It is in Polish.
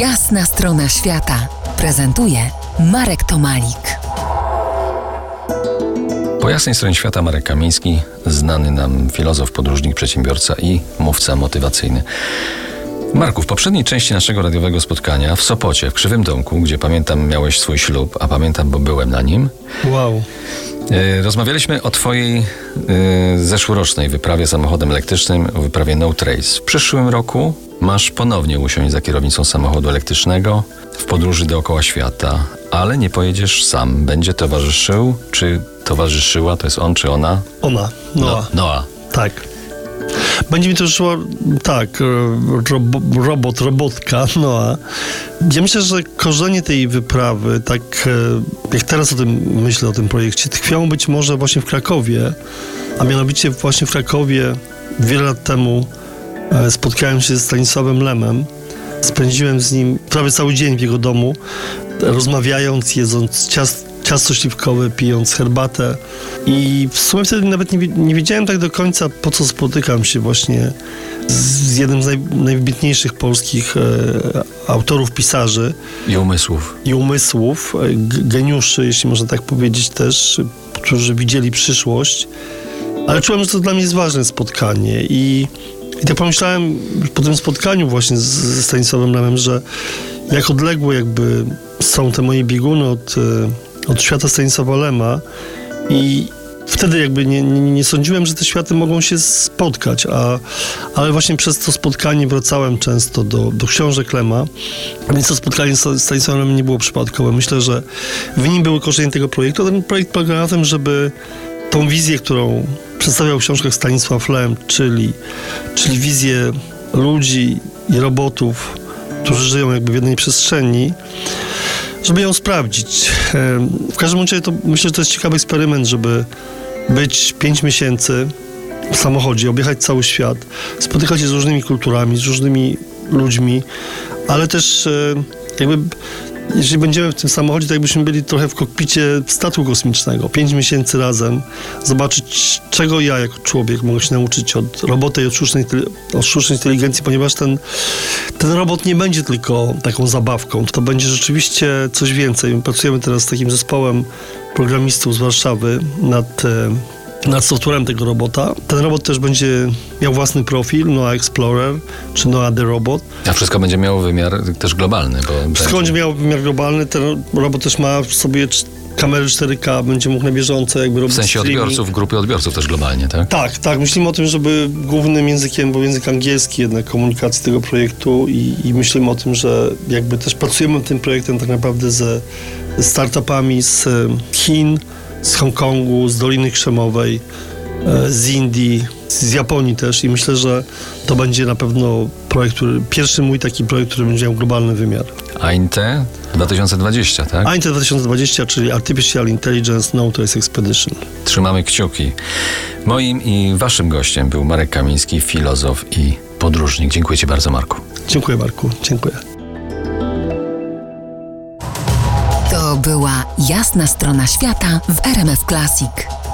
Jasna strona świata prezentuje Marek Tomalik. Po jasnej stronie świata Marek Kamiński, znany nam filozof, podróżnik, przedsiębiorca i mówca motywacyjny. Marku, w poprzedniej części naszego radiowego spotkania w Sopocie, w Krzywym Domku, gdzie pamiętam miałeś swój ślub, a pamiętam, bo byłem na nim, Wow. e, rozmawialiśmy o twojej e, zeszłorocznej wyprawie samochodem elektrycznym, o wyprawie No Trace. W przyszłym roku masz ponownie usiąść za kierownicą samochodu elektrycznego w podróży dookoła świata, ale nie pojedziesz sam. Będzie towarzyszył, czy towarzyszyła, to jest on czy ona? Ona. Noa. No, Noa. Tak. Będzie mi to szło, tak, e, robo, robot, robotka, Noa. Ja myślę, że korzenie tej wyprawy, tak e, jak teraz o tym myślę, o tym projekcie, tkwią być może właśnie w Krakowie, a mianowicie właśnie w Krakowie wiele lat temu spotkałem się ze Stanisławem Lemem. Spędziłem z nim prawie cały dzień w jego domu, rozmawiając, jedząc ciast, ciasto śliwkowe, pijąc herbatę. I w sumie wtedy nawet nie, nie wiedziałem tak do końca, po co spotykam się właśnie z, jednym z naj, najwybitniejszych polskich e, autorów, pisarzy I umysłów. i umysłów, e, geniuszy, jeśli można tak powiedzieć też, którzy widzieli przyszłość. Ale czułem, że to dla mnie jest ważne spotkanie i, i tak pomyślałem po tym spotkaniu właśnie ze Stanisławem Lemem, że jak odległe jakby są te moje bieguny od, e, od świata Stanisława Lema i wtedy jakby nie, nie, nie sądziłem, że te światy mogą się spotkać, a, ale właśnie przez to spotkanie wracałem często do, do książek Lema, więc to spotkanie z Stanisławem nie było przypadkowe. Myślę, że w nim były korzenie tego projektu. Ten projekt polega na tym, żeby tą wizję, którą przedstawiał w książkach Stanisław Lem, czyli, czyli wizję ludzi i robotów, którzy żyją jakby w jednej przestrzeni, żeby ją sprawdzić. Em, W każdym razie to myślę, że to jest ciekawy eksperyment, żeby być 5 miesięcy w samochodzie, objechać cały świat, spotykać się z różnymi kulturami, z różnymi ludźmi, ale też e, jakby jeżeli będziemy w tym samochodzie, to jakbyśmy byli trochę w kokpicie statku kosmicznego. Pięć miesięcy razem, zobaczyć, czego ja jako człowiek mogę się nauczyć od roboty i od sztucznej, od sztucznej inteligencji, ponieważ ten, ten robot nie będzie tylko taką zabawką, to będzie rzeczywiście coś więcej. My pracujemy teraz z takim zespołem programistów z Warszawy nad, e, nad softwarem tego robota. Ten robot też będzie miał własny profil, Noah Explorer, czy Noah the Robot. A wszystko będzie miało wymiar też globalny, bo Wszystko będzie miało wymiar globalny. Ten robot też ma w sobie kamery 4K, będzie mógł na bieżąco jakby w robić sensie streaming. odbiorców, grupy odbiorców też globalnie, tak? Tak, tak. Myślimy o tym, żeby głównym językiem był język angielski jednak komunikacji tego projektu i, i myślimy o tym, że jakby też pracujemy nad tym projektem tak naprawdę ze, startupami z Chin, z Hongkongu, z Doliny Krzemowej, e, z Indii, z Japonii też i myślę, że to będzie na pewno projekt, który, pierwszy mój taki projekt, który będzie miał globalny wymiar. AINTE 2020, tak? AINTE 2020, czyli Artificial Intelligence No Trace Expedition. Trzymamy kciuki. Moim i waszym gościem był Marek Kamiński, filozof i podróżnik. Dziękuję ci bardzo, Marku. Dziękuję Marku, dziękuję. Jasna strona świata w RMF Classic.